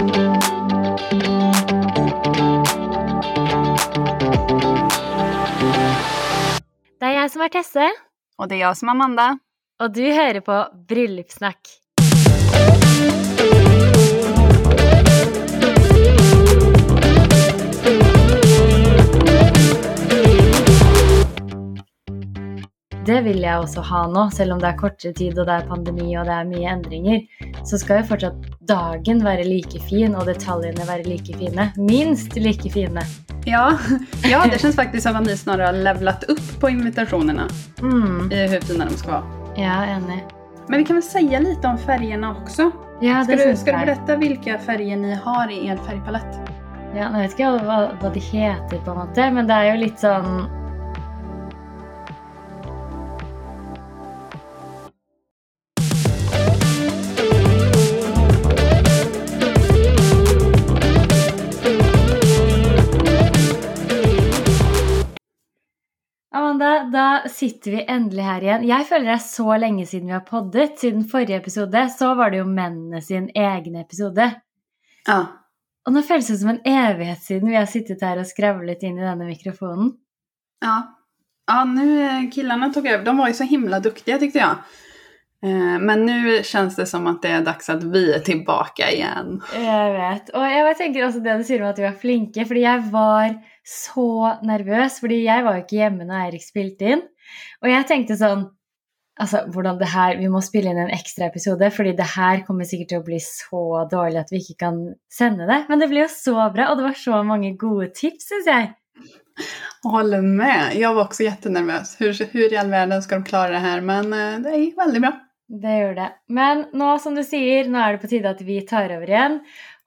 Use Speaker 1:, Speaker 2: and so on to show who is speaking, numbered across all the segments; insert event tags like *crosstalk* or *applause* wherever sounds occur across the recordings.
Speaker 1: Det er jeg som er Tesse,
Speaker 2: Och det är jag som är Amanda.
Speaker 1: og du hører på Bryllupssnakk. Det vil jeg også ha nå, selv om det er kortere tid og det er pandemi og det er mye endringer. Så skal jo fortsatt dagen være like fin og detaljene være like fine. Minst like fine.
Speaker 2: Ja, ja, det känns faktiskt som att ni snarare har levlat upp på invitationerna
Speaker 1: Mm.
Speaker 2: i hur fina de ska vara.
Speaker 1: Ja, enig.
Speaker 2: Men vi kan väl säga lite om färgerna också?
Speaker 1: Ja,
Speaker 2: Ska
Speaker 1: det
Speaker 2: du, ska du berätta vilka färger ni har i er färgpalett?
Speaker 1: Ja, nå vet ikke jeg hva, hva de heter, på en måte, men det er jo litt sånn da sitter vi endelig her igjen. Jeg føler det er så lenge siden vi har poddet. Siden forrige episode så var det jo mennene sin egen episode.
Speaker 2: Ja.
Speaker 1: Og nå føles det som en evighet siden vi har sittet her og skravlet inn i denne mikrofonen.
Speaker 2: Ja. Ja, nu eh, killarna tog över. De var ju så himla duktiga tyckte jag. Eh, Men nu känns det som att det är dags att vi är tillbaka igen.
Speaker 1: Jeg vet. Jeg bare tenker også det du sier om at vi var flinke, fordi jeg var så nervøs, fordi jeg var jo ikke hjemme når Eirik spilte inn. Og jeg tenkte sånn Altså, hvordan det her Vi må spille inn en ekstra episode, fordi det her kommer sikkert til å bli så dårlig at vi ikke kan sende det. Men det ble jo så bra, og det var så mange gode tips, syns jeg.
Speaker 2: Jag håller med. Jag var också jättenervös. Hur, hur i all världen ska de klara det här? Men eh, det gick väldigt bra.
Speaker 1: Det gjør det. Men nå, som du sier, nå er det på tide at vi tar over igjen.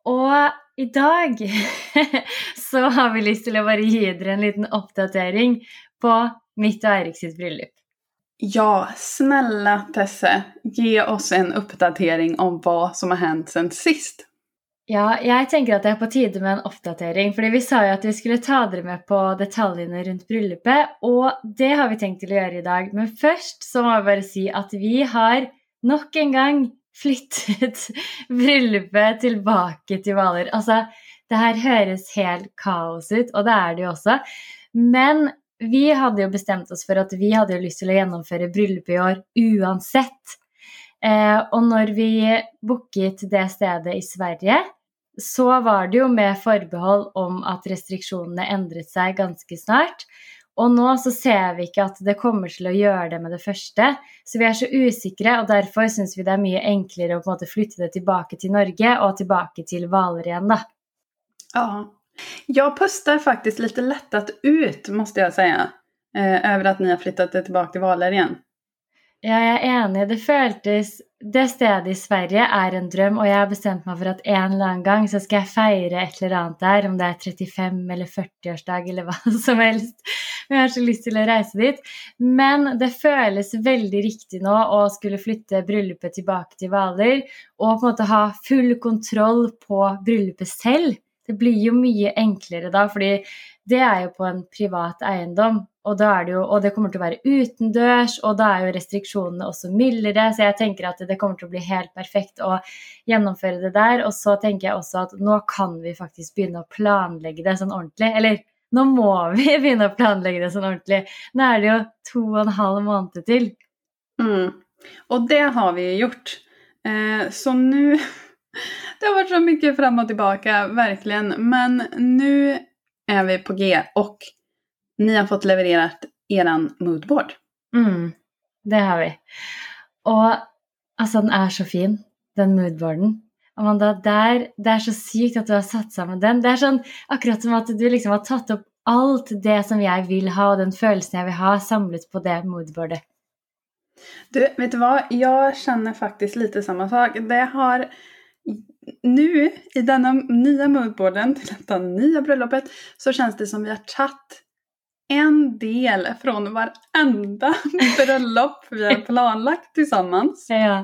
Speaker 1: Og i dag *laughs* så har vi lyst til å bare gi dere en liten oppdatering på mitt og Eirik sitt bryllup.
Speaker 2: Ja, snälla Tesse, ge oss en uppdatering om vad som har hänt sen sist.
Speaker 1: Ja, jeg tenker at det er på tide med en oppdatering, fordi vi sa jo at vi skulle ta dere med på detaljene rundt bryllupet, og det har vi tenkt til å gjøre i dag. Men først så må jeg bare si at vi har nok en gang flyttet *laughs* bryllupet tilbake til Hvaler. Altså, det her høres helt kaos ut, og det er det jo også. Men vi hadde jo bestemt oss for at vi hadde jo lyst til å gjennomføre bryllupet i år uansett. Eh, og når vi booket det stedet i Sverige, så var det jo med forbehold om at restriksjonene endret seg ganske snart. Og nå så ser vi ikke at det kommer til å gjøre det med det første. Så vi er så usikre, og derfor syns vi det er mye enklere å på en måte flytte det tilbake til Norge og tilbake til Hvaler igjen, da.
Speaker 2: Ja. Jag pustar faktiskt lite lättat ut, måste jag säga. Eh, över att ni har flyttat det tillbaka till igen.
Speaker 1: Ja, jeg er enig. Det føltes det stedet i Sverige är en dröm och jag har bestämt mig för att en eller annan gång så ska jag fira ett eller annat där, om det är 35 eller 40-årsdag eller vad *laughs* som helst. Men jeg har så lust til å dit. Men det känns väldigt riktigt nu att skulle flytta bröllopet tillbaka till Valer och på ha full kontroll på bröllopet själv. Det blir jo mye enklere da, fordi det er jo på en privat eiendom, og, det jo, og det kommer til å være utendørs, og da er jo restriksjonene også mildere, så jeg tenker at det kommer til å bli helt perfekt å gjennomføre det der. Og så tenker jeg også at nå kan vi faktisk begynne å planlegge det sånn ordentlig. Eller nå må *laughs* vi begynne å planlegge det sånn ordentlig. Nå er det jo to og en halv måned til.
Speaker 2: Mm. Och det har vi ju gjort. Eh, så nu... *laughs* Det har varit så mycket fram och tillbaka, verkligen. Men nu är vi på G och ni har fått levererat eran moodboard.
Speaker 1: Mm, det har vi. Og altså, den er så fin, den moodboarden. Amanda, er, det er så sykt at du har satt sammen den. Det er sånn akkurat som at du liksom har tatt opp alt det som jeg vil ha, och den følelsen jeg vil ha, samlet på det moodboardet.
Speaker 2: Du, vet du vad? Jag känner faktiskt lite samma sak. Det har nu i denna nya moodboarden till detta nya bröllopet så känns det som vi har tagit en del från varenda *laughs* bröllop vi har planlagt tillsammans
Speaker 1: Ja.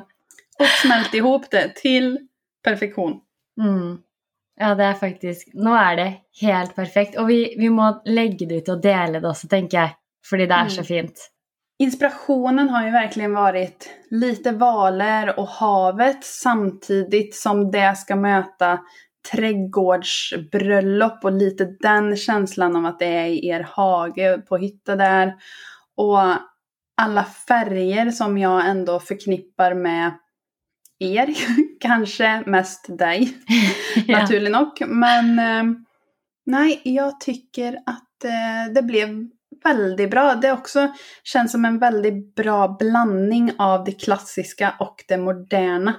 Speaker 2: och smält ihop det till perfektion.
Speaker 1: Mm. Ja, det er faktisk Nå er det helt perfekt. Og vi, vi må legge det ut og dele det også, tenker jeg. Fordi det er så
Speaker 2: Mm.
Speaker 1: fint.
Speaker 2: Inspirationen har ju verkligen varit lite valer och havet samtidigt som det ska möta trädgårdsbröllop och lite den känslan om att det är i er hage på hytta där. Och alla färger som jag ändå förknippar med er, *laughs* kanske mest dig, *laughs* ja. naturligt nog. Men eh, nej, jag tycker att eh, det blev väldigt bra. Det också känns som en väldigt bra blandning av det klassiska och det moderna.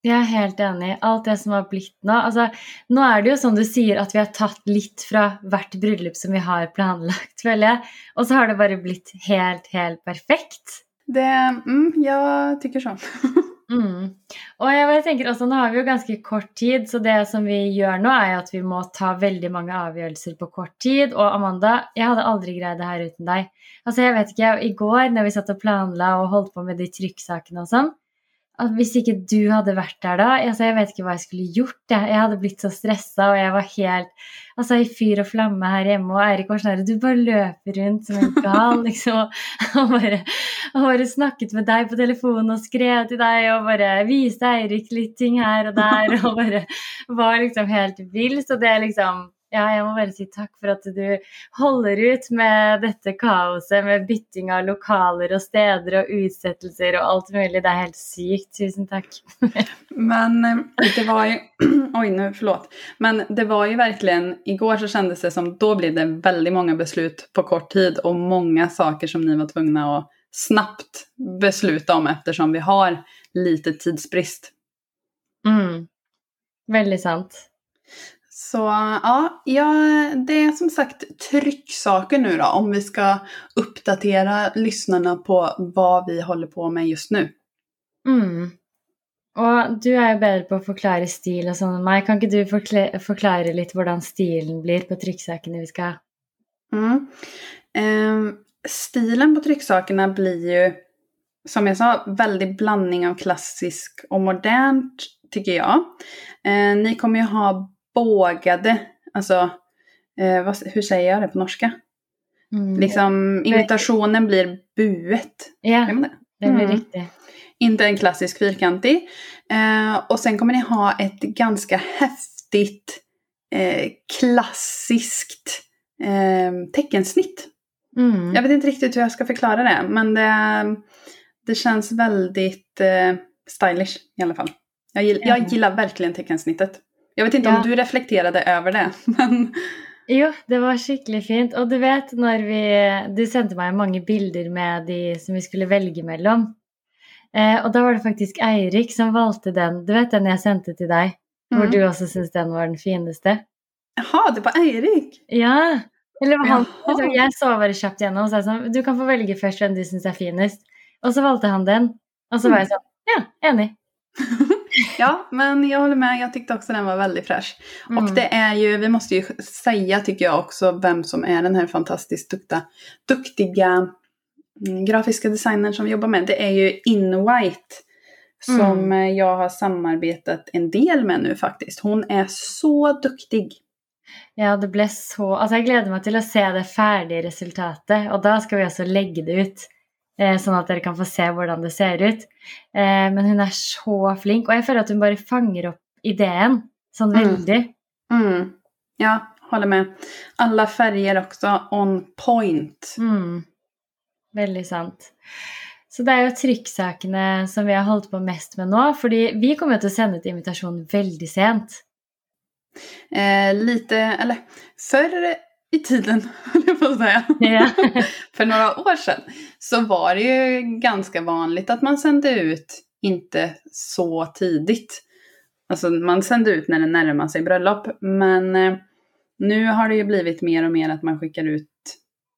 Speaker 1: Jeg er helt enig. Alt det som har blitt nå altså, Nå er det jo som du sier, at vi har tatt litt fra hvert bryllup som vi har planlagt, jeg. Og så har det bare blitt helt, helt perfekt.
Speaker 2: Det mm, Jeg tykker sånn. *laughs*
Speaker 1: mm. Og jeg tenker også, alltså, Nå har vi jo ganske kort tid, så det som vi gjør nå, er at vi må ta veldig mange avgjørelser på kort tid. Og Amanda, jeg hadde aldri greid det her uten deg. Altså, jeg vet ikke, I går når vi satt og planla og holdt på med de trykksakene og sånn, at hvis ikke du hadde vært der da altså Jeg vet ikke hva jeg skulle gjort. Jeg, jeg hadde blitt så stressa, og jeg var helt altså i fyr og flamme her hjemme. Og Eirik var sånn Du bare løper rundt som en gal, *laughs* liksom. Og bare, og bare snakket med deg på telefonen og skrev til deg og bare viste Eirik litt ting her og der. Og bare var liksom helt vill. Så det er liksom ja, jeg må bare si takk for at du holder ut med dette kaoset med bytting av lokaler og steder og utsettelser og alt mulig. Det er helt sykt. Tusen takk. *laughs*
Speaker 2: Men eh, det var ju, oj nu, förlåt. Men det var ju verkligen, igår så kändes det som, då blev det väldigt många beslut på kort tid och många saker som ni var tvungna att snabbt besluta om eftersom vi har lite tidsbrist.
Speaker 1: Mm. Väldigt sant.
Speaker 2: Så ja, ja, det är som sagt trycksaker nu då, om vi ska uppdatera lyssnarna på vad vi håller på med just nu.
Speaker 1: Mm. Och du är ju bättre på att förklara stil och sånt än mig. Kan inte du förklara lite hur stilen blir på trycksakerna vi ska?
Speaker 2: Mm. Eh, stilen på trycksakerna blir ju, som jag sa, väldigt blandning av klassisk och modernt, tycker jag. Eh, ni kommer ju ha bågade, alltså eh, vad, hur säger jag det på norska? Mm. Liksom imitationen blir buet.
Speaker 1: Ja, det? det blir mm. riktigt.
Speaker 2: Inte en klassisk fyrkantig. Eh, och sen kommer ni ha ett ganska häftigt eh, klassiskt eh, teckensnitt. Mm. Jag vet inte riktigt hur jag ska förklara det, men det, det känns väldigt eh, stylish i alla fall. Jag gillar, jag gillar verkligen teckensnittet. Jag vet inte ja. om du reflekterade över det, *laughs* men...
Speaker 1: Jo, det var skikkelig fint. Och du vet när vi Du sendte meg mange bilder med de som vi skulle välja mellan. Eh, og da var det faktiskt Eirik som valde den. Du vet den jag sendte till dig? Mm. Hvor du också syntes den var den finaste.
Speaker 2: Jaha, det var Eirik?
Speaker 1: Ja. Eller var han Jaha. Jeg så bare kjapt gjennom och sa sånn Du kan få välja först den du syns är finast. Och så valde han den. Och så var jag så Ja, enig. *laughs*
Speaker 2: ja, men jag håller med. Jag tyckte också den var väldigt fräsch. Mm. Och det är ju, vi måste ju säga tycker jag också vem som är den här fantastiskt duktiga, duktiga mm, grafiska designern som vi jobbar med. Det är ju InWhite. Som mm. jag har samarbetat en del med nu faktiskt. Hon är så duktig.
Speaker 1: Ja, det blev så Alltså jag gläder mig till att se det färdiga resultatet och då ska vi alltså lägga det ut Eh, sånn at dere kan få se hvordan det ser ut. Eh, men hun er så flink, og jeg føler at hun bare fanger opp ideen sånn mm. veldig.
Speaker 2: Mm. Mm. Ja, håller med. Alla färger också on point.
Speaker 1: Mm. Veldig sant. Så det er jo trykksakene som vi har holdt på mest med nå. fordi vi kommer til å sende ut invitasjon veldig sent.
Speaker 2: Eh, lite, eller förr i tiden, *laughs* höll jag på att säga. Yeah. *laughs* För några år sedan så var det ju ganska vanligt att man sände ut inte så tidigt. Alltså man sände ut när det närmar sig bröllop. Men eh, nu har det ju blivit mer och mer att man skickar ut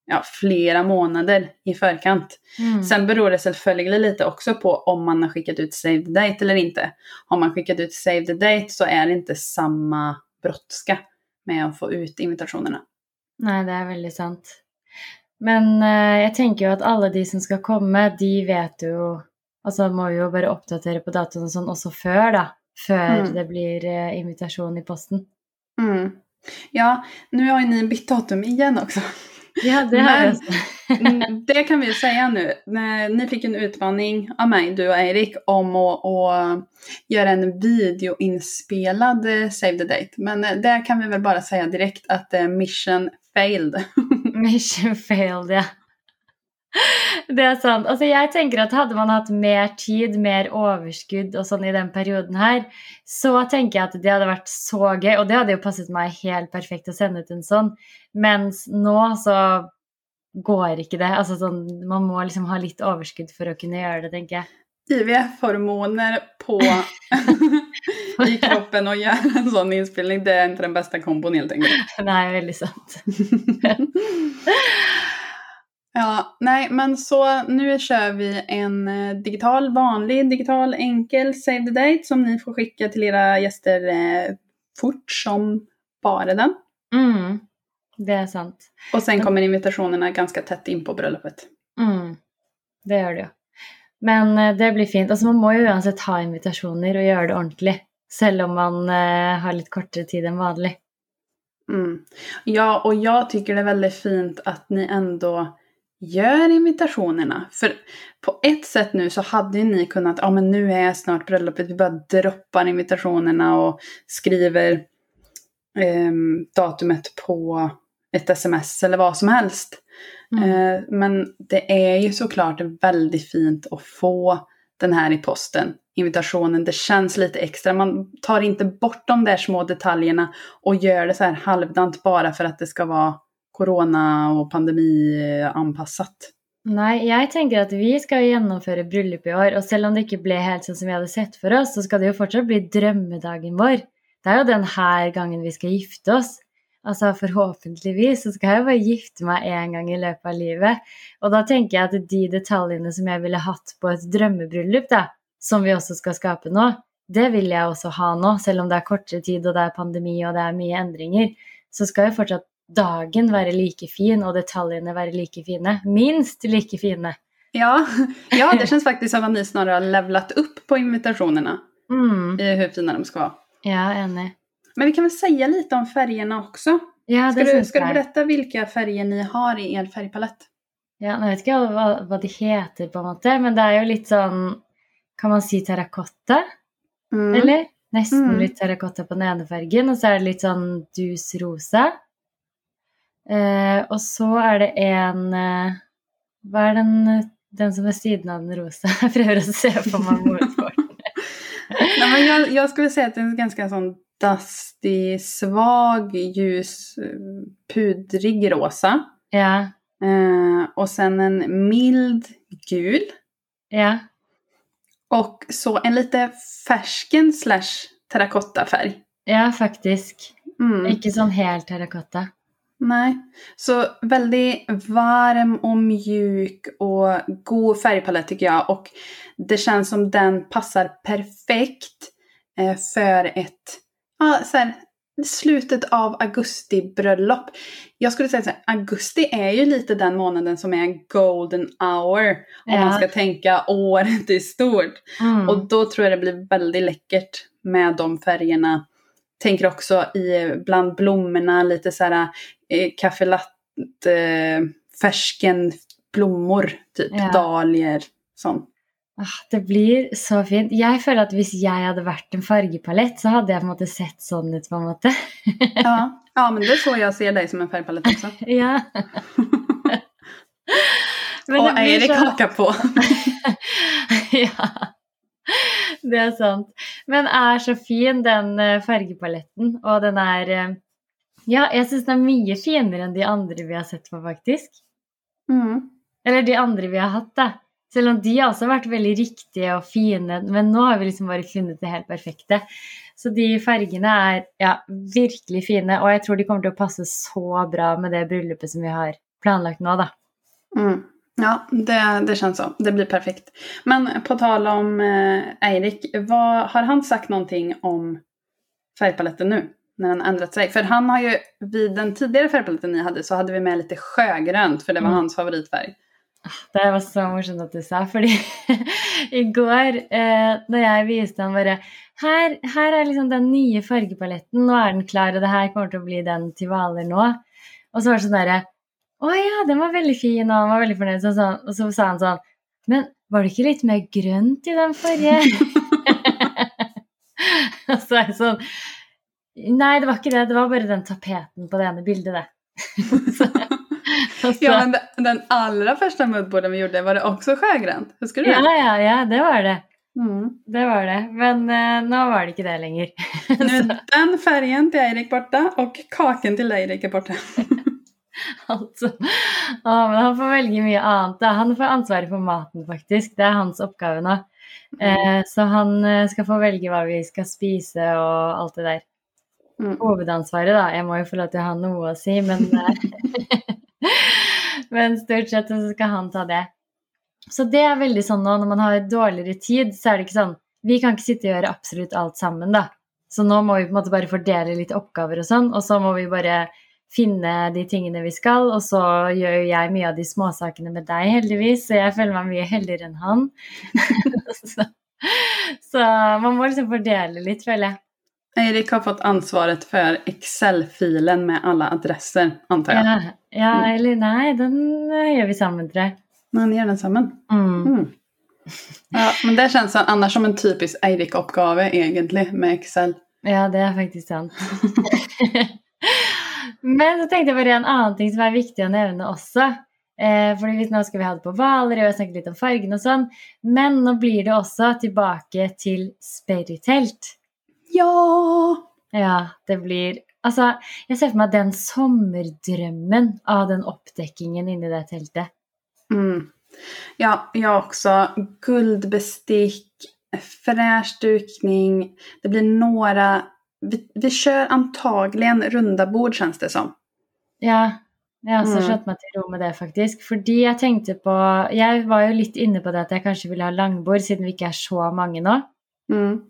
Speaker 2: ja, flera månader i förkant. Mm. Sen beror det självföljande lite också på om man har skickat ut save the date eller inte. Har man skickat ut save the date så är det inte samma brådska med att få ut invitationerna.
Speaker 1: Nej, det är väldigt sant. Men eh, jag tänker ju att alla de som ska komma, de vet ju Alltså må ju bara uppdatera på datorn och sånt också för då. För mm. det blir eh, invitation i posten.
Speaker 2: Mm. Ja, nu har ju ni bytt datum igen också.
Speaker 1: Ja, det har
Speaker 2: mm, *laughs* det kan vi ju säga nu. Ni fick en utmaning av mig, du och Erik, om att, att göra en videoinspelad eh, Save the Date. Men eh, det kan vi väl bara säga direkt att eh, mission failed. *laughs*
Speaker 1: Mission failed, ja. Det er sant. Altså, jeg tenker at Hadde man hatt mer tid, mer overskudd og sånn i den perioden her, så tenker jeg at det hadde vært så gøy. Og det hadde jo passet meg helt perfekt å sende ut en sånn. Mens nå så går ikke det. Altså sånn, Man må liksom ha litt overskudd for å kunne gjøre det, tenker jeg.
Speaker 2: IVF-hormoner på *laughs* *laughs* i kroppen och göra en sån inspelning, det är inte den bästa kombon helt enkelt. *laughs*
Speaker 1: Nej, väldigt sant. *laughs*
Speaker 2: Ja, nej men så nu kör vi en eh, digital, vanlig, digital, enkel Save the Date som ni får skicka till era gäster eh, fort som bara den.
Speaker 1: Mm, det är sant.
Speaker 2: Och sen kommer invitationerna ganska tätt in på bröllopet.
Speaker 1: Mm, det gör det. Men eh, det blir fint. Alltså man må ju uansett ha invitationer och göra det ordentligt. Även om man eh, har lite kortare tid än vanligt.
Speaker 2: Mm. Ja, och jag tycker det är väldigt fint att ni ändå gör invitationerna. För på ett sätt nu så hade ni kunnat, ja men nu är snart bröllopet, vi bara droppar invitationerna och skriver eh, datumet på ett sms eller vad som helst. Mm. Eh, men det är ju såklart väldigt fint att få den här i posten. Invitationen, det känns lite extra. Man tar inte bort de där små detaljerna och gör det så här halvdant bara för att det ska vara corona och pandemianpassat?
Speaker 1: Eh, Nej, jag tänker att vi ska genomföra bröllop i år och även om det inte blev helt som vi hade sett för oss så ska det ju fortsatt bli drömmedagen vår. Det är ju den här gången vi ska gifta oss. Alltså förhoppningsvis så ska jag bara gifta mig en gång i löpet av livet. Och då tänker jag att de detaljerna som jag ville haft på ett drömmebröllop då, som vi också ska skapa nu, det vill jag också ha nu, även om det är kortare tid och det är pandemi och det är mycket ändringar, så ska jag fortsatt dagen være like fin och detaljerna vara lika fina. Minst lika fina.
Speaker 2: Ja, *laughs* ja det känns faktiskt som att ni snarare har levlat upp på invitationerna.
Speaker 1: Mm.
Speaker 2: I hur fina de ska vara.
Speaker 1: Ja, enig.
Speaker 2: Men vi kan väl säga lite om färgerna också.
Speaker 1: Ja,
Speaker 2: det ska du, ska du berätta vilka färger ni har i er färgpalett?
Speaker 1: Ja, jag vet inte vad, vad det heter på något sätt, men det är ju lite sån, kan man säga terrakotta? Mm. Eller? Nästan mm. lite terrakotta på den ena färgen och så är det lite sån dusrosa. Eh, och så är det en eh, Vad är den, den som är sidan av den rosa? *laughs* Jag försöker se på marmortårtan. *laughs*
Speaker 2: Nej, men jag, jag skulle säga att den är ganska sån dusty, svag, ljus, pudrig rosa.
Speaker 1: Ja.
Speaker 2: Eh, och sen en mild gul.
Speaker 1: Ja.
Speaker 2: Och så en lite färsken slash terrakottafärg.
Speaker 1: Ja, faktiskt. Mm. Inte sån helt terrakotta.
Speaker 2: Nej, så väldigt varm och mjuk och god färgpalett tycker jag. Och det känns som den passar perfekt eh, för ett ja, så här, slutet av augusti-bröllop. Jag skulle säga att augusti är ju lite den månaden som är golden hour. Om ja. man ska tänka året i stort. Mm. Och då tror jag det blir väldigt läckert med de färgerna tänker också i bland blommorna lite så här eh, kaffelatte, eh, färsken blommor, typ ja. dahlior, sånt.
Speaker 1: Ah, det blir så fint. Jag känner att om jag hade varit en färgpalett så hade jag på något sett sån ut på något
Speaker 2: ja. ja, men det är så jag ser dig som en färgpalett också. *laughs*
Speaker 1: ja. *laughs*
Speaker 2: och Erik så... hakar på. *laughs*
Speaker 1: ja. Det är sant. Men är så fin den eh, färgpaletten och den är eh, Ja, jag syns den är mycket finare än de andra vi har sett på faktiskt.
Speaker 2: Mm.
Speaker 1: Eller de andra vi har haft det. Även om de har också varit väldigt riktiga och fina, men nu har vi liksom bara funnit det helt perfekta. Så de färgerna är ja, verkligen fina och jag tror de kommer att passa så bra med det bröllopet som vi har planlagt nu. Då.
Speaker 2: Mm. Ja, det, det känns så. Det blir perfekt. Men på tal om eh, Eirik, vad, har han sagt någonting om färgpaletten nu? När den ändrat sig? För han har ju, vid den tidigare färgpaletten ni hade så hade vi med lite sjögrönt för det var mm. hans favoritfärg.
Speaker 1: Det var så morsomt att du sa, för *laughs* igår eh, när jag visade honom bara här, här är liksom den nya färgpaletten, nu är den klar och det här kommer att bli den till valer nu. Och så var det sån Åh Å ja, den var veldig fin, og han var veldig fornøyd. Så, så, og så sa han sånn Men var det ikke litt mer grønt i den forrige? *laughs* og så er jeg sånn Nei, det var ikke det. Det var bare den tapeten på det ene bildet, det. *laughs* så, og *laughs* så,
Speaker 2: Ja, men den, den allra första moodboarden vi gjorde, var det också sjögrönt? Huskar du det?
Speaker 1: ja, ja, ja, det var det.
Speaker 2: Mm.
Speaker 1: Det var det. Men eh, nå var det ikke det lenger. *laughs*
Speaker 2: Nu är den färgen till Eirik borta och kaken till Eirik är borta. *laughs*
Speaker 1: Altså, å, men han får mye annet. Da. Han får ansvaret for maten, faktisk. Det er hans oppgave nå. Eh, så han eh, skal få velge hva vi skal spise og alt det der.
Speaker 2: Mm.
Speaker 1: Hovedansvaret, da. Jeg må jo få å ha noe å si, men eh, men stort sett så ska han ta det. Så det är väldigt sånn nå, når man har dårligere tid, så är det ikke sånn Vi kan inte sitta och göra absolut allt sammen, da. Så nu måste vi på en måte bare fordele litt oppgaver og sånn, og så måste vi bara finne de tingene vi skal, och så gör jo jeg mye av de småsakene med dig, heldigvis, så jag føler meg mye heldigere enn han. *laughs* så, så man måste liksom fordele litt, føler jeg.
Speaker 2: Eirik har fått ansvaret för Excel-filen med alla adresser, antar jag.
Speaker 1: Ja, ja eller nei, den gjør vi sammen, tror jeg.
Speaker 2: Men ni gör den samman?
Speaker 1: Mm.
Speaker 2: Mm. Ja, men det känns annars som en typisk Eirik-uppgave egentligen med Excel.
Speaker 1: Ja, det er faktisk sant. *laughs* Men så tenkte jeg bare en annen ting som er viktig å nevne også. Eh, fordi hvis Nå skal vi ha det på Hvaler, og jeg snakket litt om fargen og sånn. Men nå blir det også tilbake til sperrytelt.
Speaker 2: Ja!
Speaker 1: Ja, det blir Altså, jeg ser for meg den sommerdrømmen av den oppdekkingen inni det teltet.
Speaker 2: Mm. Ja, jag också. Guldbestick, fräsch dukning. Det blir några... Vi, vi kör antagligen runda bord känns det som.
Speaker 1: Ja, jeg har også
Speaker 2: Mm.
Speaker 1: slått meg til ro med det, faktisk. Fordi jeg tenkte på Jeg var jo litt inne på det at jeg kanskje ville ha langbord, siden vi ikke er så mange nå.
Speaker 2: Mm.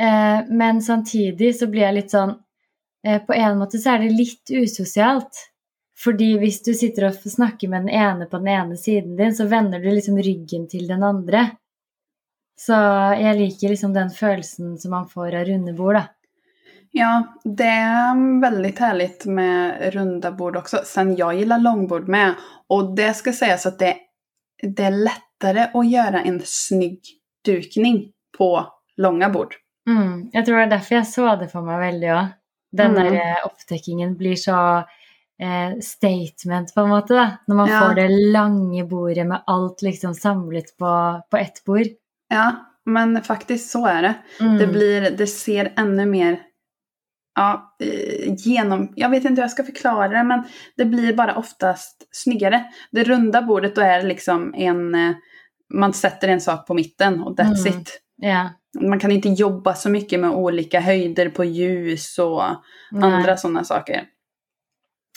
Speaker 1: Eh, men samtidig så blir jeg litt sånn eh, På en måte så er det litt usosialt. Fordi hvis du sitter og snakker med den ene på den ene siden din, så vender du liksom ryggen til den andre. Så jeg liker liksom den følelsen som man får av runde bord, da.
Speaker 2: Ja, det är väldigt härligt med runda bord också. Sen jag gillar långbord med. Och det ska sägas att det, det är lättare att göra en snygg dukning på långa bord.
Speaker 1: Mm, jeg tror det er derfor jeg så det for meg veldig òg. Den
Speaker 2: Mm.
Speaker 1: der eh, oppdekkingen blir så eh, statement, på en måte, da. Når man
Speaker 2: Ja.
Speaker 1: får det lange bordet med alt liksom samlet på, på ett bord.
Speaker 2: Ja, men faktiskt så är det.
Speaker 1: Mm.
Speaker 2: Det, blir, det ser ännu mer ja, eh, genom... Jag vet inte hur jag ska förklara det, men det blir bara oftast snyggare. Det runda bordet, då är det liksom en... eh, Man sätter en sak på mitten och that's
Speaker 1: Mm.
Speaker 2: it.
Speaker 1: Ja.
Speaker 2: Man kan inte jobba så mycket med olika höjder på ljus och
Speaker 1: Nei.
Speaker 2: andra sådana saker.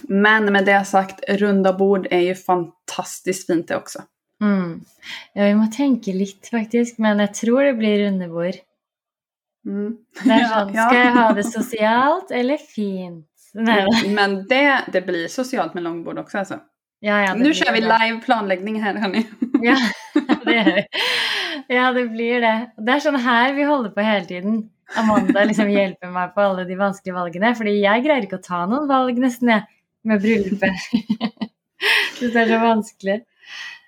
Speaker 2: Men med det sagt, runda bord är ju fantastiskt fint det också.
Speaker 1: Mm. Ja, vi må tenke litt, faktisk. Men jeg tror det blir runde bord.
Speaker 2: Mm. *laughs* Ja,
Speaker 1: sånn,
Speaker 2: ja.
Speaker 1: Skal jeg ha det sosialt eller fint? Nei,
Speaker 2: Men det, det blir socialt med långbord också alltså.
Speaker 1: ja, ja,
Speaker 2: nu kör vi live planläggning här hörni.
Speaker 1: Ja, *laughs* det vi. Ja, det blir det. Det er sånn her vi holder på hele tiden. Amanda liksom hjelper meg på alle de vanskelige valgene, fordi jeg greier ikke å ta noen valg nesten, jeg, med bryllupet. *laughs* det er så vanskelig.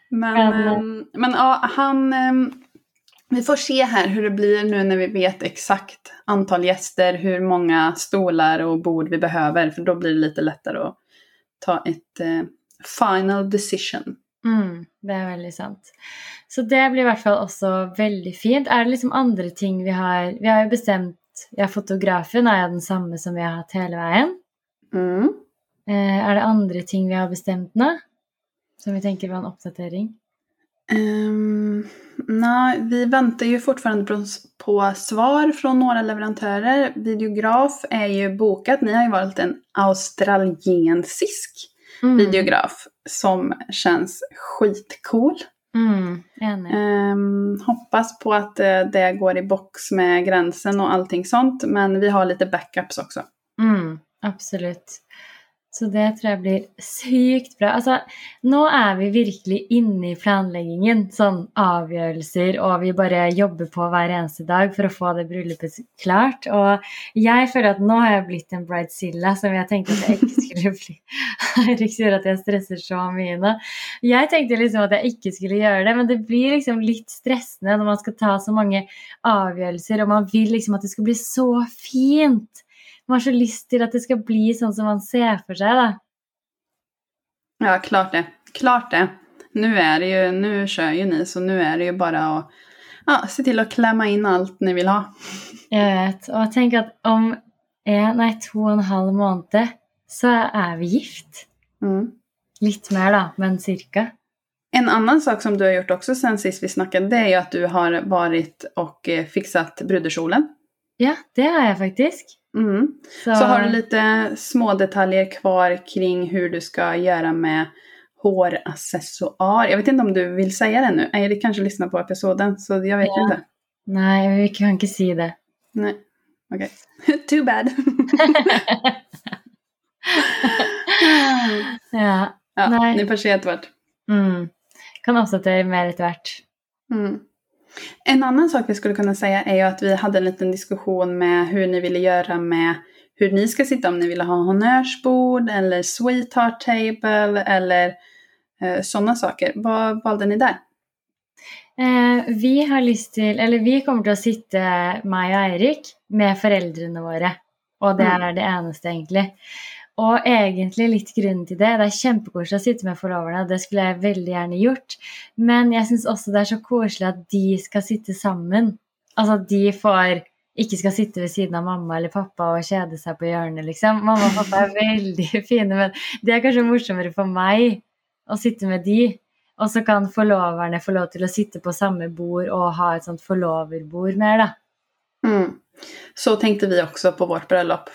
Speaker 2: Men,
Speaker 1: Men-
Speaker 2: ehm, men ja, han... ehm, vi får se här hur det blir nu när vi vet exakt antal gäster, hur många stolar och bord vi behöver. För då blir det lite lättare att ta ett eh, final decision.
Speaker 1: Mm, det er veldig sant. Så det blir i hvert fall også veldig fint. Er det liksom andre ting vi har Vi har jo bestemt Ja, fotografen er jo den samme som vi har hatt hele veien.
Speaker 2: Mm.
Speaker 1: Eh, er det andre ting vi har bestemt nå? Som vi tenker var en oppdatering?
Speaker 2: Ehm, nej, vi väntar ju fortfarande på, på svar från några leverantörer. Videograf är ju bokat. Ni har ju valt en australiensisk
Speaker 1: Mm.
Speaker 2: videograf som känns skitcool.
Speaker 1: Mm.
Speaker 2: Ehm, hoppas på att eh, det går i box med gränsen och allting sånt. Men vi har lite backups också.
Speaker 1: Mm, absolutt. Så det tror jeg blir sykt bra. Altså, nå er vi virkelig inne i planleggingen, sånn avgjørelser, og vi bare jobber på hver eneste dag for å få det bryllupet klart. Og jeg føler at nå har jeg blitt en bridezilla som jeg tenkte at jeg ikke *laughs* skulle bli. Erik sier at jeg stresser så mye nå. Jeg tenkte liksom at jeg ikke skulle gjøre det, men det blir liksom litt stressende når man skal ta så mange avgjørelser, og man vil liksom at det skal bli så fint. Man har så lyst till att det ska bli sånn som man ser för sig. Då.
Speaker 2: Ja, klart det. Klart det. Nu är det ju, nu kör ju ni så nu är det ju bara att ja, se till att klämma in allt ni vill ha.
Speaker 1: Jag vet. Och tänk att om en, nej, två och en halv månad så är vi gift.
Speaker 2: Mm.
Speaker 1: Lite mer då, men cirka.
Speaker 2: En annan sak som du har gjort också sen sist vi snackade, det är ju att du har varit och eh, fixat bruderkjolen.
Speaker 1: Ja, det har jag faktiskt.
Speaker 2: Mm. Så... så har du lite små detaljer kvar kring hur du ska göra med håraccessoar. Jag vet inte om du vill säga det nu. Erik kanske lyssnar på episoden, så jag vet ja. inte.
Speaker 1: Nej, vi kan inte säga det.
Speaker 2: Nej, okej. Okay. *laughs* Too bad. *laughs*
Speaker 1: ja.
Speaker 2: ja Nej. Ni får se etter hvert.
Speaker 1: Mm. Kan oppdatere mer etter hvert.
Speaker 2: Mm. En annan sak vi skulle kunna säga är ju att vi hade en liten diskussion med hur ni ville göra med hur ni ska sitta, om ni ville ha honnörsbord eller sweetheart table eller eh, sådana saker. Vad valde ni där?
Speaker 1: Eh, vi har lust till, eller vi kommer att sitta, mig och Erik, med föräldrarna våra. Och det mm. är det enaste egentligen. Og egentlig litt grunn til det. Det er kjempekoselig å sitte med forloverne, det skulle jeg veldig gjerne gjort. Men jeg syns også det er så koselig at de skal sitte sammen. Altså at de får ikke skal sitte ved siden av mamma eller pappa og kjede seg på hjørnet, liksom. Mamma og pappa er veldig *laughs* fine, men det er kanskje morsommere for meg å sitte med de. Og så kan forloverne få lov til å sitte på samme bord og ha et sånt forloverbord mer, da.
Speaker 2: Mm. Så tenkte vi også på vårt bröllop.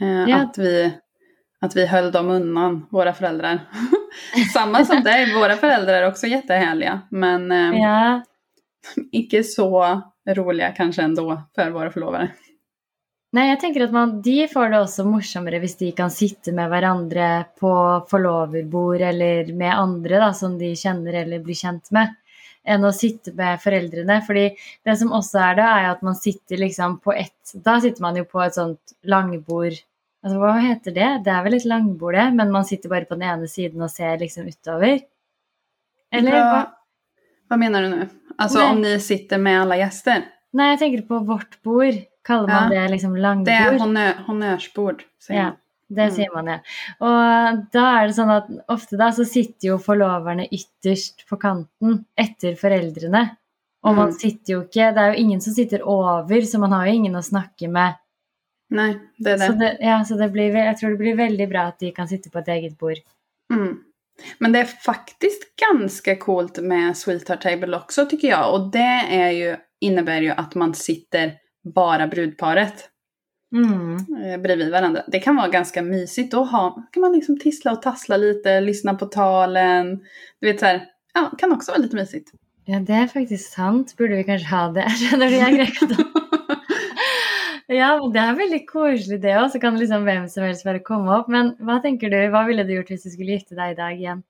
Speaker 2: Eh, ja. Att vi att vi höll dem undan, våra föräldrar. *laughs* Samma som *laughs* dig, våra föräldrar är också jättehärliga. Men eh, ja. inte så roliga kanske ändå för våra förlovare.
Speaker 1: Nej, jag tänker att man, de får det också morsommere hvis de kan sitta med varandra på förloverbord eller med andra då, som de känner eller blir känt med, än att sitta med föräldrarna. För det som också är det, är att man sitter liksom på ett, då sitter man ju på ett sånt långbord Altså, hva heter det? Det er vel et langbord, det, men man sitter bare på den ene siden og ser liksom utover?
Speaker 2: Eller ja, hva? Hva mener du nå? Altså om ni sitter med alla gäster?
Speaker 1: Nei, jeg tenker på vårt bord. Kaller man ja. det liksom langbord?
Speaker 2: Det er honør, honnørsbord.
Speaker 1: Ja, det mm. sier man, ja. Og da er det sånn at ofte da så sitter jo forloverne ytterst på kanten etter foreldrene. Og man mm. sitter jo ikke Det er jo ingen som sitter over, så man har jo ingen å snakke med
Speaker 2: Nej, det är det.
Speaker 1: Så det, ja, så det blir, jag tror det blir väldigt bra att de kan sitta på ett eget bord.
Speaker 2: Mm. Men det är faktiskt ganska coolt med Sweetheart Table också tycker jag. Och det är ju, innebär ju att man sitter bara brudparet
Speaker 1: mm.
Speaker 2: Eh, bredvid varandra. Det kan vara ganska mysigt. Då ha, kan man liksom tissla och tassla lite, lyssna på talen. Du vet så här, ja, kan också vara lite mysigt.
Speaker 1: Ja, det är faktiskt sant. Borde vi kanske ha det? *laughs* Känner jag *laughs* Ja, det er veldig koselig det òg. Så kan liksom hvem som helst bare komme opp. Men hva tenker du, hva ville du gjort hvis du skulle gifte deg i dag igen?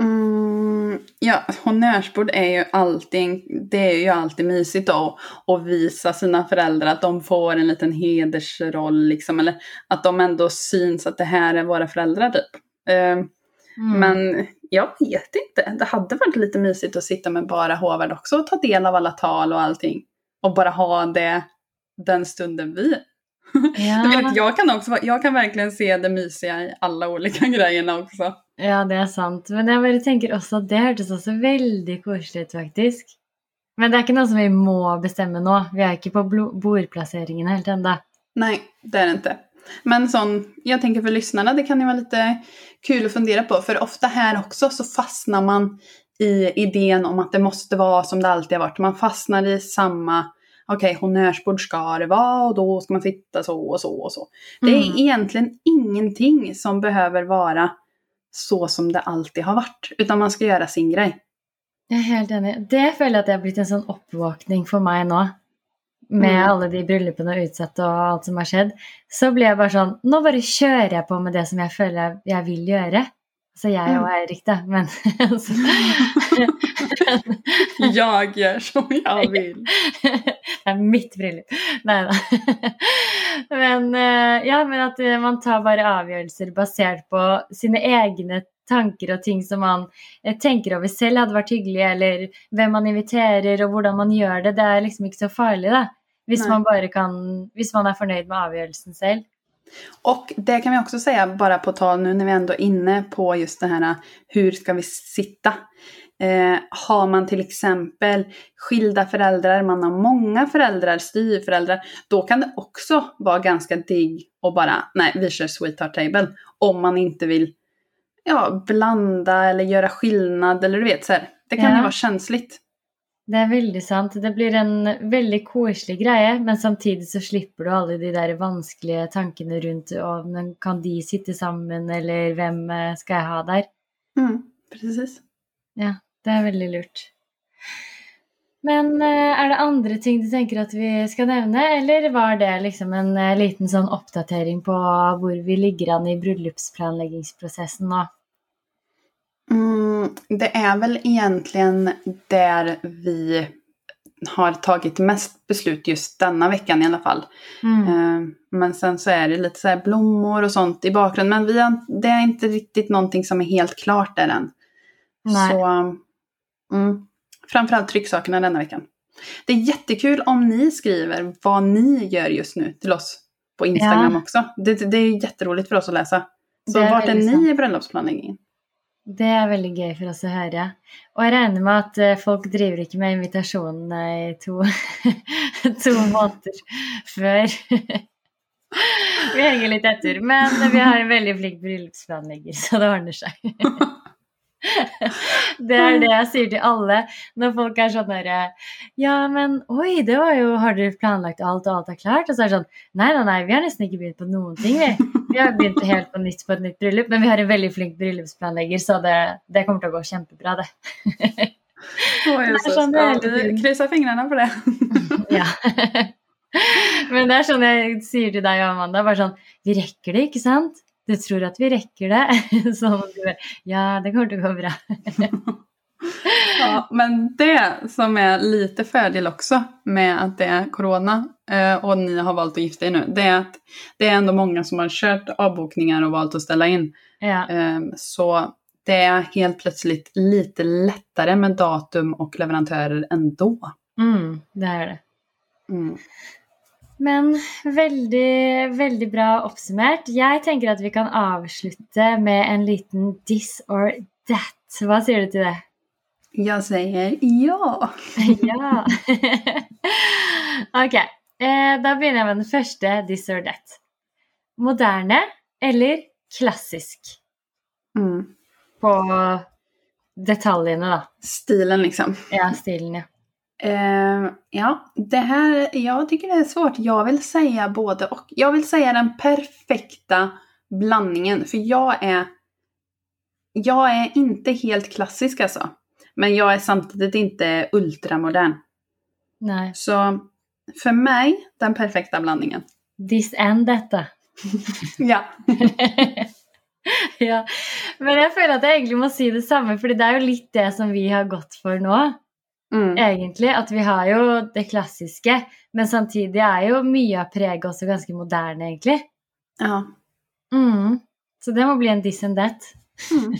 Speaker 2: Mm, ja, honnörsbord är ju alltid, det är ju alltid mysigt då att visa sina föräldrar att de får en liten hedersroll liksom, eller att de ändå syns att det här är våra föräldrar typ. Uh, mm. Men jag vet inte, det hade varit lite mysigt att sitta med bara Håvard också och ta del av alla tal och allting. Och bara ha det den stunden vi *laughs* Ja. vet, jag, kan också, jag kan verkligen se det mysiga i alla olika *laughs* grejerna också.
Speaker 1: Ja, det är sant. Men jag bara tänker också att det hördes också väldigt koselig faktiskt. Men det är inte något som vi må bestämma nu. Vi är inte på bordplaceringen helt ända.
Speaker 2: Nej, det är det inte. Men sån, jag tänker för lyssnarna, det kan ju vara lite kul att fundera på. För ofta här också så fastnar man i idén om att det måste vara som det alltid har varit. Man fastnar i samma okej, okay, honnörsbord ska det vara och då ska man sitta så och så och så. Det är mm. egentligen ingenting som behöver vara så som det alltid har varit, utan man ska göra sin grej.
Speaker 1: Jag är helt enig. Det føler jeg at det har blivit en sånn oppvåkning for meg nå. med
Speaker 2: Mm.
Speaker 1: alle de bryllupene utsatt og alt som har skjedd, så blir jeg bare sånn Nå bare kjører jeg på med det som jeg føler jeg, jeg vil gjøre. Så jeg
Speaker 2: Mm.
Speaker 1: og Eirik, da. Men *laughs* altså *laughs*
Speaker 2: Jag gör som jag vill.
Speaker 1: Det er mitt bryllup. Da. *laughs* Men eh, ja, men at eh, man tar bare avgjørelser basert på sine egne tanker og ting som man eh, tenker over selv hadde vært hyggelig, eller hvem man inviterer og hvordan man gjør det. Det er liksom ikke så farlig, da. Hvis
Speaker 2: Nei.
Speaker 1: man bare kan Hvis man er fornøyd med avgjørelsen selv.
Speaker 2: Och det kan vi också säga, bara på tal nu när vi ändå är inne på just det här hur ska vi sitta? Eh, har man till exempel skilda föräldrar, man har många föräldrar, styvföräldrar, då kan det också vara ganska digg och bara, nej vi kör sweetheart table. Om man inte vill ja, blanda eller göra skillnad eller du vet så här. Det kan
Speaker 1: Ja.
Speaker 2: ju vara känsligt.
Speaker 1: Det er veldig sant. Det blir en veldig koselig greie, men samtidig så slipper du alle de der vanskelige tankene rundt om men kan de sitte sammen, eller hvem eh, skal jeg ha der?
Speaker 2: Mm, precis.
Speaker 1: Det er veldig lurt. Men eh, er det andre ting du tenker at vi skal nevne, eller var det liksom en eh, liten sånn oppdatering på hvor vi ligger an i bryllupsplanleggingsprosessen nå?
Speaker 2: Mm, det är väl egentligen där vi har tagit mest beslut just denna veckan i alla fall.
Speaker 1: Mm.
Speaker 2: Eh, Men sen så är det lite så här blommor och sånt i bakgrunden. Men vi har, det är inte riktigt någonting som är helt klart där än.
Speaker 1: Nej.
Speaker 2: Så mm, framförallt trycksakerna denna veckan. Det är jättekul om ni skriver vad ni gör just nu till oss på Instagram
Speaker 1: Ja.
Speaker 2: också. Det, det är jätteroligt för oss att läsa. Så
Speaker 1: är
Speaker 2: vart är ni
Speaker 1: sant.
Speaker 2: i bröllopsplanläggningen?
Speaker 1: Det er veldig gøy for oss å høre. Og jeg regner med at eh, folk driver ikke med invitasjonene i to, *laughs* to måneder før. *laughs* Vi henger litt etter, men vi har en veldig flink bryllupsplanlegger, så det ordner seg. *laughs* Det er det jeg sier til alle når folk er sånn derre Ja, men oi, det var jo Har dere planlagt alt, og alt er klart? Og så er det sånn Nei, nei, nei, vi har nesten ikke begynt på noen ting, vi. Vi har begynt helt på nytt på et nytt bryllup, men vi har en veldig flink bryllupsplanlegger, så det, det kommer å gå kjempebra, det. Är
Speaker 2: Jesus. *laughs*
Speaker 1: sån
Speaker 2: Ja,
Speaker 1: väldigt
Speaker 2: vi
Speaker 1: fin.
Speaker 2: kryssar fingrarna på det. *laughs*
Speaker 1: Ja. Men det er sånn jeg sier til deg, Amanda, bare sånn Vi rekker det, ikke sant? Du tror at vi rekker det? *laughs* Sånn at du Ja, det kommer til å gå bra. *laughs*
Speaker 2: Ja, men det som är lite fördel också med att det är corona eh, och ni har valt att gifta er nu, det är att det är ändå många som har kört avbokningar och valt att ställa in.
Speaker 1: Ja.
Speaker 2: Eh, Så det är helt plötsligt lite lättare med datum och leverantörer ändå.
Speaker 1: Mm, det er det.
Speaker 2: Mm.
Speaker 1: Men veldig, veldig bra oppsummert. Jeg tenker at vi kan avslutte med en liten this or that. Hva sier du til det?
Speaker 2: Jag säger ja! *laughs*
Speaker 1: ja. *laughs* ok, eh, da begynner jeg med den første this or that. Moderne eller klassisk
Speaker 2: Mm.
Speaker 1: på detaljene, da.
Speaker 2: Stilen liksom.
Speaker 1: Ja, stilen, ja.
Speaker 2: Eh, ja, det här, jag tycker det är svårt. Jag vill säga både och. Jag vill säga den perfekta blandningen. För jag är, jag är inte helt klassisk alltså. Men jag är samtidigt inte ultramodern.
Speaker 1: Nei.
Speaker 2: Så för mig, den perfekta blandningen.
Speaker 1: This and dette. *laughs*
Speaker 2: Ja. *laughs*
Speaker 1: ja. Men jeg føler at jeg egentlig må si det samme, fordi det er jo litt det som vi har gått for nå.
Speaker 2: Mm.
Speaker 1: Egentlig. At vi har jo det klassiske, men samtidig er jo mye av preget også ganske moderne, egentlig.
Speaker 2: ja.
Speaker 1: Mm. Så det må bli en this and that.
Speaker 2: Mm.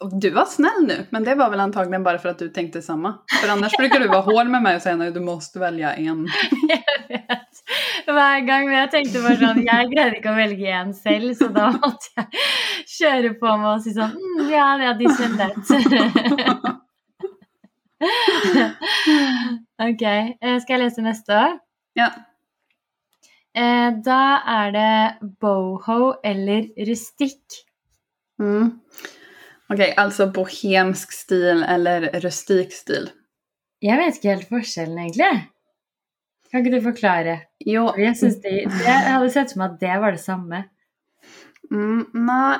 Speaker 2: Och *laughs* Du var snäll nu, men det var väl antagligen bara för att du tänkte samma. För annars brukar du vara hård med mig och säga att du måste välja en. *laughs*
Speaker 1: Jeg vet. Hver gang. Men jeg tenkte bare sånn Jeg greide ikke å velge en selv, så da måtte jeg kjøre på med å si sånn mm, Ja, ja, this and that. *laughs* *laughs* ok. eh, Skal jeg lese neste?
Speaker 2: Ja.
Speaker 1: Eh, Da er det boho eller rustikk.
Speaker 2: Mm. Okej, alltså bohemsk stil eller rustik stil.
Speaker 1: Jeg vet ikke helt forskjellen, egentlig. Kan ikke du forklare?
Speaker 2: Jo,
Speaker 1: synes det, jeg hadde sett for meg at det var det samme.
Speaker 2: mm, nej.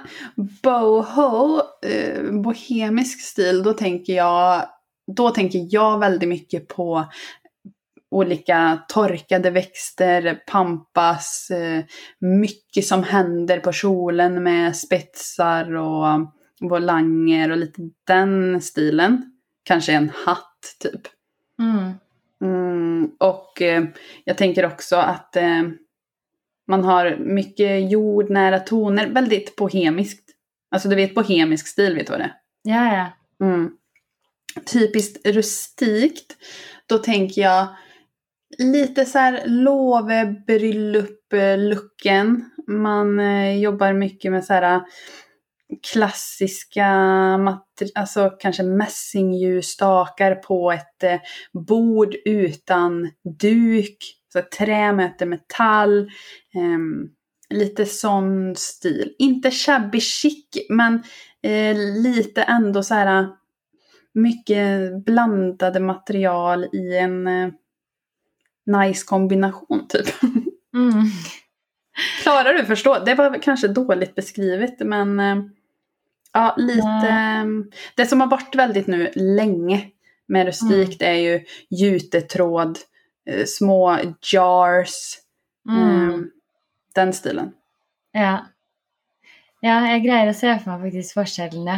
Speaker 2: Boho, eh, bohemisk stil, då tänker jag då tänker jag väldigt mycket på olika torkade växter, pampas, eh, mycket som händer på kjolen med spetsar och volanger och lite den stilen. Kanske en hatt typ.
Speaker 1: Mm.
Speaker 2: Mm, och eh, jag tänker också att eh, man har mycket jordnära toner, väldigt bohemiskt. Alltså du vet bohemisk stil, vet du vad det är?
Speaker 1: Ja, ja.
Speaker 2: Mm. Typiskt rustikt, då tänker jag lite så här låvebryllup-looken. Man eh, jobbar mycket med så här eh, klassiska, alltså kanske mässingljusstakar på ett eh, bord utan duk. Så trä möter metall. Eh, lite sån stil. Inte shabby chic, men eh, lite ändå så här eh, mycket blandade material i en eh, nice kombination typ. *laughs*
Speaker 1: Mm.
Speaker 2: Klarar du förstå? Det var kanske dåligt beskrivet men eh, ja, lite.
Speaker 1: Nej.
Speaker 2: Det som har varit väldigt nu länge med rustikt är ju jutetråd, små jars,
Speaker 1: Mm.
Speaker 2: eh, den stilen.
Speaker 1: Ja. ja, jeg greier å se for meg faktisk forskjellene.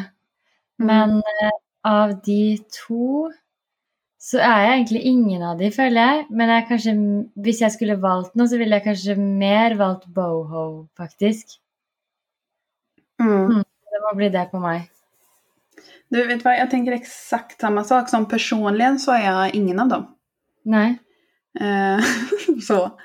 Speaker 1: Men eh, av de to så er jeg egentlig ingen av de, føler jeg. Men jeg kanskje, hvis jeg skulle valgt noe, så ville jeg kanskje mer valgt boho, faktisk.
Speaker 2: Mm.
Speaker 1: Det må bli det på meg.
Speaker 2: Du vet vad, jag tänker exakt samma sak. Som personligen så är jag ingen av dem.
Speaker 1: Nei?
Speaker 2: Eh, *laughs* så.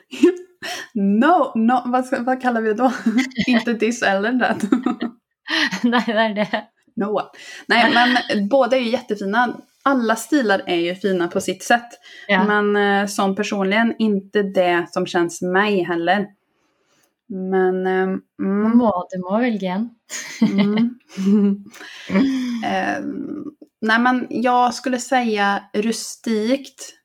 Speaker 2: No, no vad, ska, vad kallar vi det då? *laughs* Inte this eller that. *laughs*
Speaker 1: Nei, det er det.
Speaker 2: No. Nej, *laughs* men båda är ju jättefina. Alla stilar är ju fina på sitt sätt.
Speaker 1: Ja.
Speaker 2: Men eh, som personligen inte det som känns mig heller. Men... Eh,
Speaker 1: Man
Speaker 2: mm,
Speaker 1: må, du må velge en.
Speaker 2: mm. *laughs* eh, nej men jag skulle säga rustikt.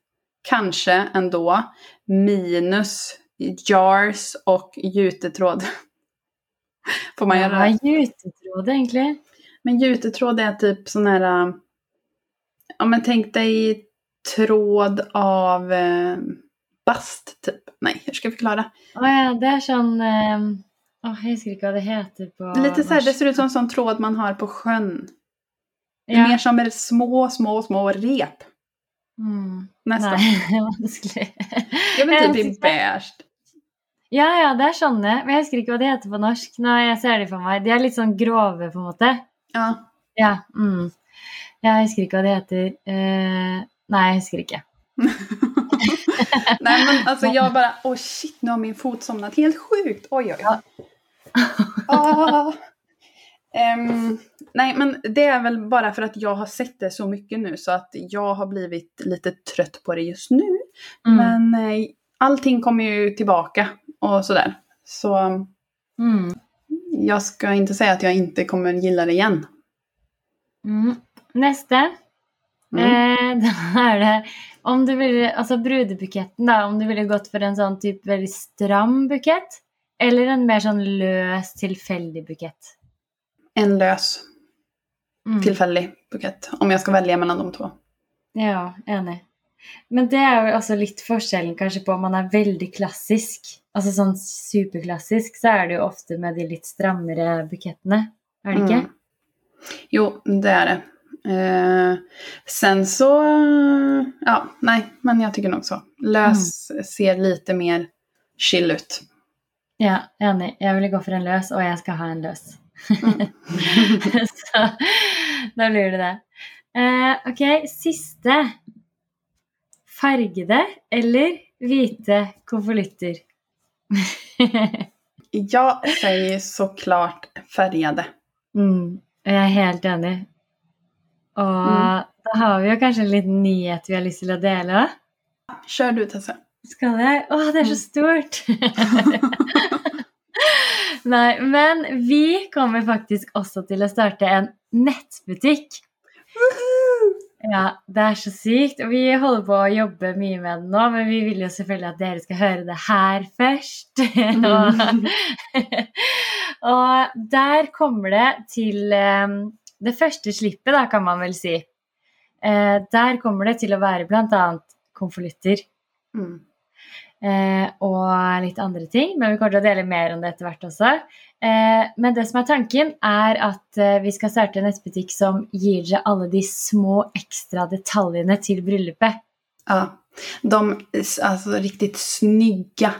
Speaker 2: Kanske ändå. Minus jars och jutetråd. *laughs* Får man göra det?
Speaker 1: er jutetråd, egentlig?
Speaker 2: Men jutetråd är typ sån här... äh, Ja men tänk dig tråd av eh, bast typ. Nej, hur ska jag förklara?
Speaker 1: Å ja, det er sånn eh, Åh, jeg husker ikke hva det heter på
Speaker 2: Lite så här, det ser ut som sån tråd man har på sjön.
Speaker 1: Ja.
Speaker 2: Mer som är små, små, små rep.
Speaker 1: Mm.
Speaker 2: Nästan.
Speaker 1: Nei, *laughs* det.
Speaker 2: Jag
Speaker 1: Jeg
Speaker 2: inte, det
Speaker 1: synes
Speaker 2: är beige.
Speaker 1: Ja, ja, det er sånne. Men jeg husker ikke hva de heter på norsk. Nå, jeg ser de for meg. De er litt sånn grove, på en måte.
Speaker 2: Ja.
Speaker 1: Ja. Mm. Jeg husker ikke hva de heter. Eh, nei, jeg husker ikke. *laughs*
Speaker 2: Nej men alltså *laughs* jag bara, åh shit nu har min fot somnat helt sjukt. Oj oj oj. Ah. Ehm, nej men det är väl bara för att jag har sett det så mycket nu så att jag har blivit lite trött på det just nu.
Speaker 1: Mm.
Speaker 2: Men eh, allting kommer ju tillbaka och sådär. Så
Speaker 1: Mm.
Speaker 2: Jag ska inte säga att jag inte kommer gilla det igen.
Speaker 1: Mm. Neste.
Speaker 2: Mm.
Speaker 1: Eh, *laughs* det om du ville, altså brudebuketten, da. Om du ville gått for en sånn type veldig stram bukett, eller en mer sånn løs, tilfeldig bukett.
Speaker 2: En lös
Speaker 1: Mm.
Speaker 2: tillfällig bukett. Om jag ska välja mellan de två.
Speaker 1: Ja, enig. Men det er jo også litt forskjellen kanskje på om man er veldig klassisk. Altså sånn superklassisk, så er det jo ofte med de litt strammere bukettene. Er det ikke?
Speaker 2: Mm. Jo, det är det. Eh, sen så, ja, nej, men jag tycker nog så. Lös ser lite mer chill ut.
Speaker 1: Ja, enig. Jeg ville gå for en løs, og jeg skal ha en løs.
Speaker 2: Mm. *laughs*
Speaker 1: så da blir det det. Eh, ok, siste. Fargede eller hvite konvolutter? *laughs*
Speaker 2: Jag säger såklart färgade.
Speaker 1: mm, jeg er helt enig. Og
Speaker 2: Mm.
Speaker 1: da har vi jo kanskje en liten nyhet vi har lyst til å dele.
Speaker 2: Kör du Tessa.
Speaker 1: Skal jeg? Å, det er så stort! *laughs* Nei, men vi kommer faktisk også til å starte en nettbutikk. Ja, det er så. Og vi holder på å jobbe mye med det nå, men vi vil jo selvfølgelig at dere skal høre det her først. *laughs* og, *laughs* og der kommer det til eh, det første slippet, da, kan man vel si. Eh, der kommer det til å være bl.a. konvolutter.
Speaker 2: Mm.
Speaker 1: Eh, og litt andre ting. Men vi kommer til å dele mer om det etter hvert også. Eh, men det som er tanken, er at eh, vi skal starte en nettbutikk som gir dere alle de små ekstra detaljene til bryllupet.
Speaker 2: Ja, de alltså, riktigt snygga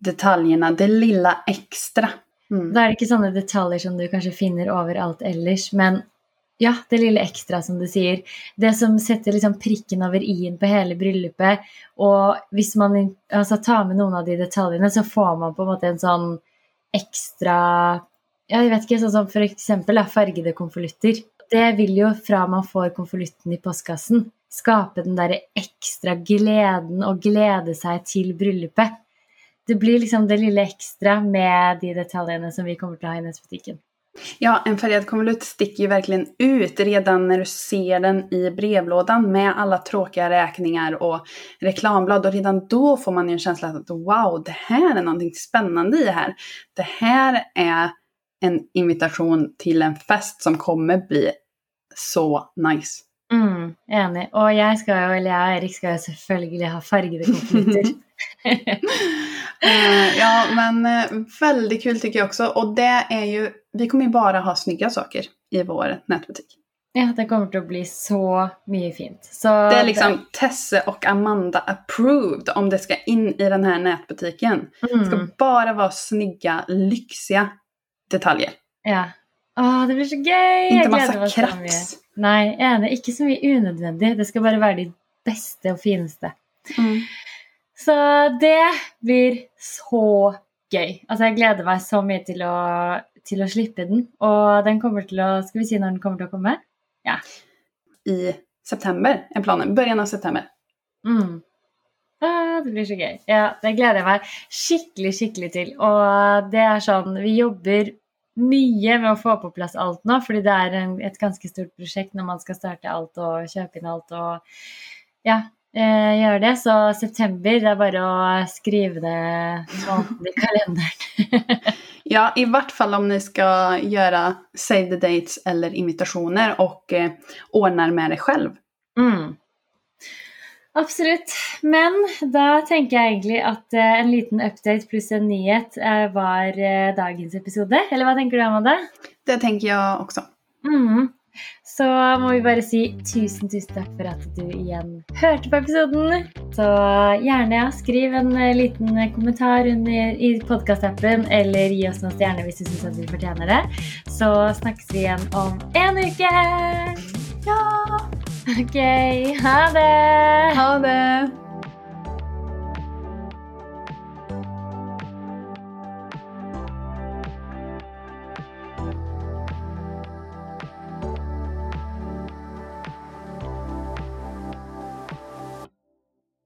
Speaker 2: detaljerna, det lilla extra. Mm.
Speaker 1: Da er det ikke sånne detaljer som du kanskje finner overalt ellers, men ja, det lille extra som du säger. Det som sätter liksom pricken över i-en på hela bröllopet. Och om man alltså, tar med någon av de detaljerna så får man på en en sån extra, ja, jag vet inte. sånn som för exempel färgade konvolutter. Det vill ju från man får konvolutten i postkassen, skapa den där extra glädjen och glädja sig till bröllopet. Det blir liksom det lilla extra med de detaljerna som vi kommer att ha i butiken.
Speaker 2: Ja, en färgad konvolut sticker ju verkligen ut redan när du ser den i brevlådan med alla tråkiga räkningar och reklamblad. Och redan då får man ju en känsla att wow, det här är någonting spännande i det här. Det här är en invitation till en fest som kommer bli så nice.
Speaker 1: Mm, enig. Og jeg skal jo, eller jeg og Erik skal jo selvfølgelig ha fargede konvolutter. *laughs*
Speaker 2: Eh, ja, men eh, väldigt kul tycker jag också. Och det är ju, vi kommer ju bara ha snygga saker i vår nätbutik.
Speaker 1: Ja, det kommer å bli så mye fint. Så
Speaker 2: Det är liksom Tesse och Amanda approved om det ska in i den här nätbutiken. Det ska
Speaker 1: mm,
Speaker 2: bara vara snygga, lyxiga detaljer.
Speaker 1: Ja. Å, det blir så gøy!
Speaker 2: Inte massa krafts.
Speaker 1: Nei, enig. Ikke så mye unødvendig. Det skal bare være de beste og fineste. Så det blir så gøy. Altså, jeg gleder meg så mye til å, til å slippe den. Og den kommer til å Skal vi si når den kommer til å komme?
Speaker 2: I september är planen, början av september.
Speaker 1: Mm. Ah, det blir så gøy. Ja, det gleder jeg meg skikkelig, skikkelig til. Og det er sånn Vi jobber mye med å få på plass alt nå, fordi det er en, et ganske stort prosjekt når man skal starte alt og kjøpe inn alt og ja, eh, gjøre det. Så september, det er bare å skrive det måneden i kalenderen. *laughs*
Speaker 2: Ja, i vart fall om ni ska göra save the dates eller invitationer och eh, ordnar med det själv.
Speaker 1: Mm. Absolutt. Men da tenker jeg egentlig at eh, en liten update pluss en nyhet var eh, dagens episode. Eller hva tenker du, Amanda?
Speaker 2: Det tänker jag också.
Speaker 1: Mm. Så må vi bare si tusen, tusen takk for at du igjen hørte på episoden. Så gjerne skriv en eh, liten kommentar under, i podkastappen, eller gi oss noen stjerner hvis du syns at vi fortjener det. Så snakkes vi igjen om en uke!
Speaker 2: Ja,
Speaker 1: Ok, ha det!
Speaker 2: ha det!